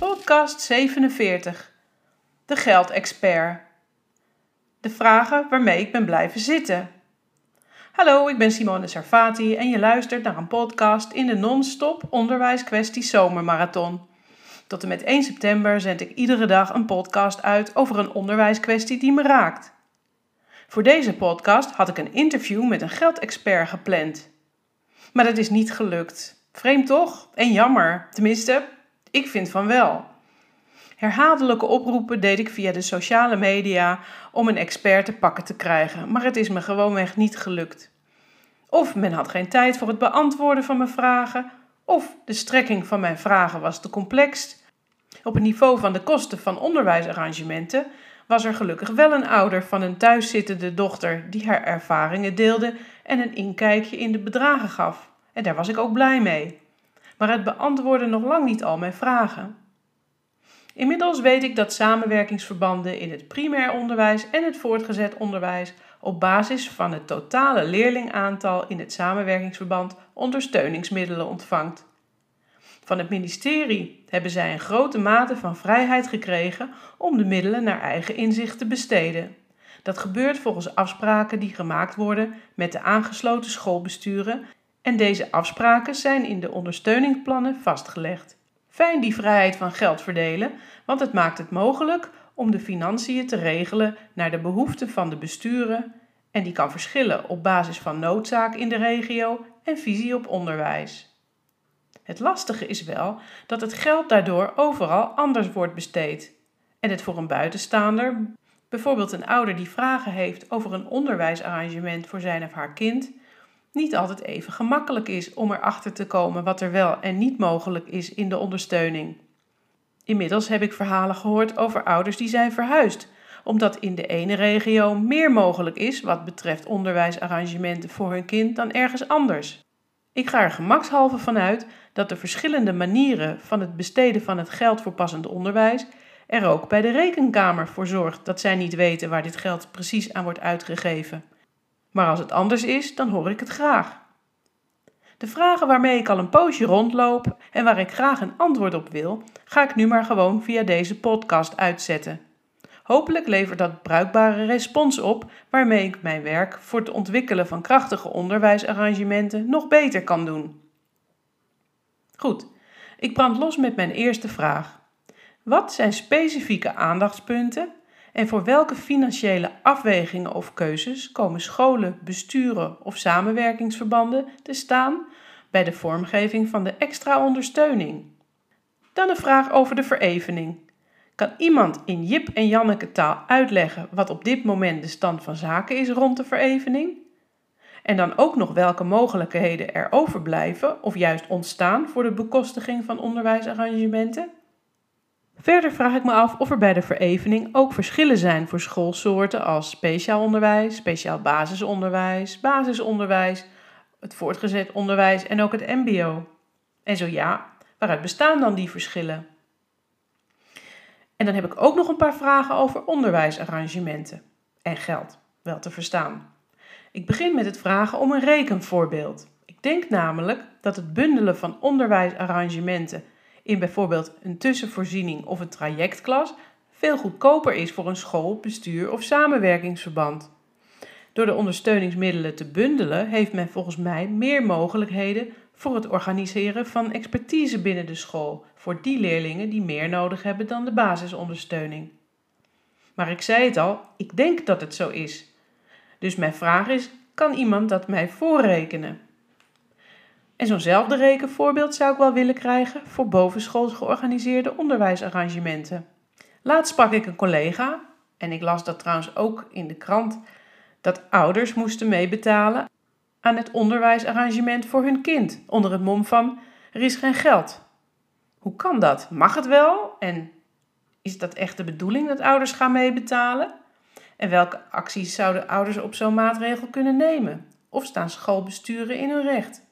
Podcast 47. De geldexpert. De vragen waarmee ik ben blijven zitten. Hallo, ik ben Simone Sarfati en je luistert naar een podcast in de non-stop onderwijskwestie zomermarathon. Tot en met 1 september zend ik iedere dag een podcast uit over een onderwijskwestie die me raakt. Voor deze podcast had ik een interview met een geldexpert gepland. Maar dat is niet gelukt. Vreemd toch? En jammer. Tenminste, ik vind van wel. Herhaaldelijke oproepen deed ik via de sociale media om een expert te pakken te krijgen, maar het is me gewoonweg niet gelukt. Of men had geen tijd voor het beantwoorden van mijn vragen, of de strekking van mijn vragen was te complex. Op het niveau van de kosten van onderwijsarrangementen was er gelukkig wel een ouder van een thuiszittende dochter die haar ervaringen deelde en een inkijkje in de bedragen gaf. En daar was ik ook blij mee. Maar het beantwoordde nog lang niet al mijn vragen. Inmiddels weet ik dat samenwerkingsverbanden in het primair onderwijs en het voortgezet onderwijs op basis van het totale leerlingaantal in het samenwerkingsverband ondersteuningsmiddelen ontvangt. Van het ministerie hebben zij een grote mate van vrijheid gekregen om de middelen naar eigen inzicht te besteden. Dat gebeurt volgens afspraken die gemaakt worden met de aangesloten schoolbesturen en deze afspraken zijn in de ondersteuningsplannen vastgelegd. Fijn die vrijheid van geld verdelen, want het maakt het mogelijk om de financiën te regelen naar de behoeften van de besturen en die kan verschillen op basis van noodzaak in de regio en visie op onderwijs. Het lastige is wel dat het geld daardoor overal anders wordt besteed en het voor een buitenstaander, bijvoorbeeld een ouder die vragen heeft over een onderwijsarrangement voor zijn of haar kind, niet altijd even gemakkelijk is om erachter te komen wat er wel en niet mogelijk is in de ondersteuning. Inmiddels heb ik verhalen gehoord over ouders die zijn verhuisd, omdat in de ene regio meer mogelijk is wat betreft onderwijsarrangementen voor hun kind dan ergens anders. Ik ga er gemakshalve vanuit dat de verschillende manieren van het besteden van het geld voor passend onderwijs er ook bij de rekenkamer voor zorgt dat zij niet weten waar dit geld precies aan wordt uitgegeven. Maar als het anders is, dan hoor ik het graag. De vragen waarmee ik al een poosje rondloop en waar ik graag een antwoord op wil, ga ik nu maar gewoon via deze podcast uitzetten. Hopelijk levert dat bruikbare respons op waarmee ik mijn werk voor het ontwikkelen van krachtige onderwijsarrangementen nog beter kan doen. Goed, ik brand los met mijn eerste vraag. Wat zijn specifieke aandachtspunten en voor welke financiële afwegingen of keuzes komen scholen, besturen of samenwerkingsverbanden te staan bij de vormgeving van de extra ondersteuning? Dan een vraag over de verevening. Kan iemand in Jip en Janneke taal uitleggen wat op dit moment de stand van zaken is rond de verevening? En dan ook nog welke mogelijkheden er overblijven of juist ontstaan voor de bekostiging van onderwijsarrangementen? Verder vraag ik me af of er bij de verevening ook verschillen zijn voor schoolsoorten als speciaal onderwijs, speciaal basisonderwijs, basisonderwijs, het voortgezet onderwijs en ook het MBO. En zo ja, waaruit bestaan dan die verschillen? En dan heb ik ook nog een paar vragen over onderwijsarrangementen en geld, wel te verstaan. Ik begin met het vragen om een rekenvoorbeeld. Ik denk namelijk dat het bundelen van onderwijsarrangementen in bijvoorbeeld een tussenvoorziening of een trajectklas veel goedkoper is voor een school, bestuur of samenwerkingsverband. Door de ondersteuningsmiddelen te bundelen heeft men volgens mij meer mogelijkheden voor het organiseren van expertise binnen de school voor die leerlingen die meer nodig hebben dan de basisondersteuning. Maar ik zei het al, ik denk dat het zo is. Dus mijn vraag is: kan iemand dat mij voorrekenen? En zo'nzelfde rekenvoorbeeld zou ik wel willen krijgen voor bovenschools georganiseerde onderwijsarrangementen. Laatst sprak ik een collega, en ik las dat trouwens ook in de krant, dat ouders moesten meebetalen aan het onderwijsarrangement voor hun kind, onder het mom van er is geen geld. Hoe kan dat? Mag het wel? En is dat echt de bedoeling dat ouders gaan meebetalen? En welke acties zouden ouders op zo'n maatregel kunnen nemen? Of staan schoolbesturen in hun recht?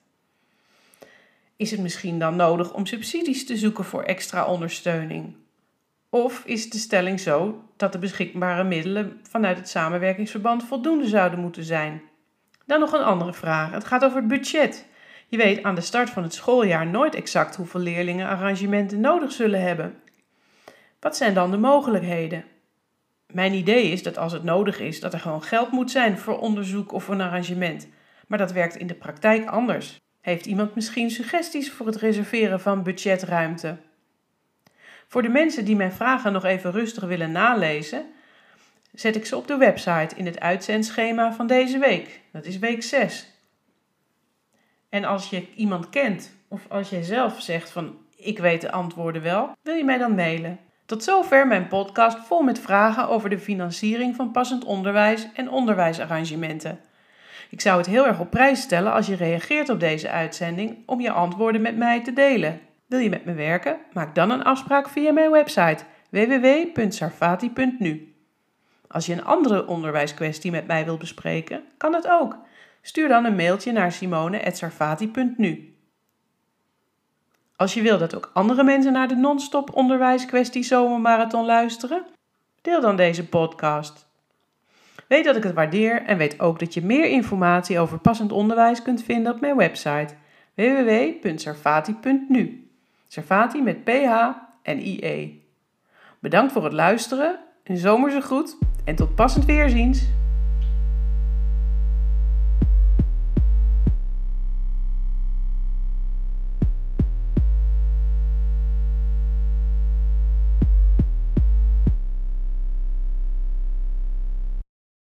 Is het misschien dan nodig om subsidies te zoeken voor extra ondersteuning? Of is de stelling zo dat de beschikbare middelen vanuit het samenwerkingsverband voldoende zouden moeten zijn? Dan nog een andere vraag. Het gaat over het budget. Je weet aan de start van het schooljaar nooit exact hoeveel leerlingen arrangementen nodig zullen hebben. Wat zijn dan de mogelijkheden? Mijn idee is dat als het nodig is, dat er gewoon geld moet zijn voor onderzoek of een arrangement. Maar dat werkt in de praktijk anders. Heeft iemand misschien suggesties voor het reserveren van budgetruimte? Voor de mensen die mijn vragen nog even rustig willen nalezen, zet ik ze op de website in het uitzendschema van deze week. Dat is week 6. En als je iemand kent of als jij zelf zegt van ik weet de antwoorden wel, wil je mij dan mailen. Tot zover mijn podcast vol met vragen over de financiering van passend onderwijs en onderwijsarrangementen. Ik zou het heel erg op prijs stellen als je reageert op deze uitzending om je antwoorden met mij te delen. Wil je met me werken? Maak dan een afspraak via mijn website www.sarfati.nu. Als je een andere onderwijskwestie met mij wilt bespreken, kan dat ook. Stuur dan een mailtje naar simone.sarfati.nu. Als je wil dat ook andere mensen naar de non-stop onderwijskwestie zomermarathon luisteren, deel dan deze podcast. Weet dat ik het waardeer en weet ook dat je meer informatie over passend onderwijs kunt vinden op mijn website www.sarfati.nu. Sarfati met PH en IE. Bedankt voor het luisteren, een zomerse groet en tot passend weerziens!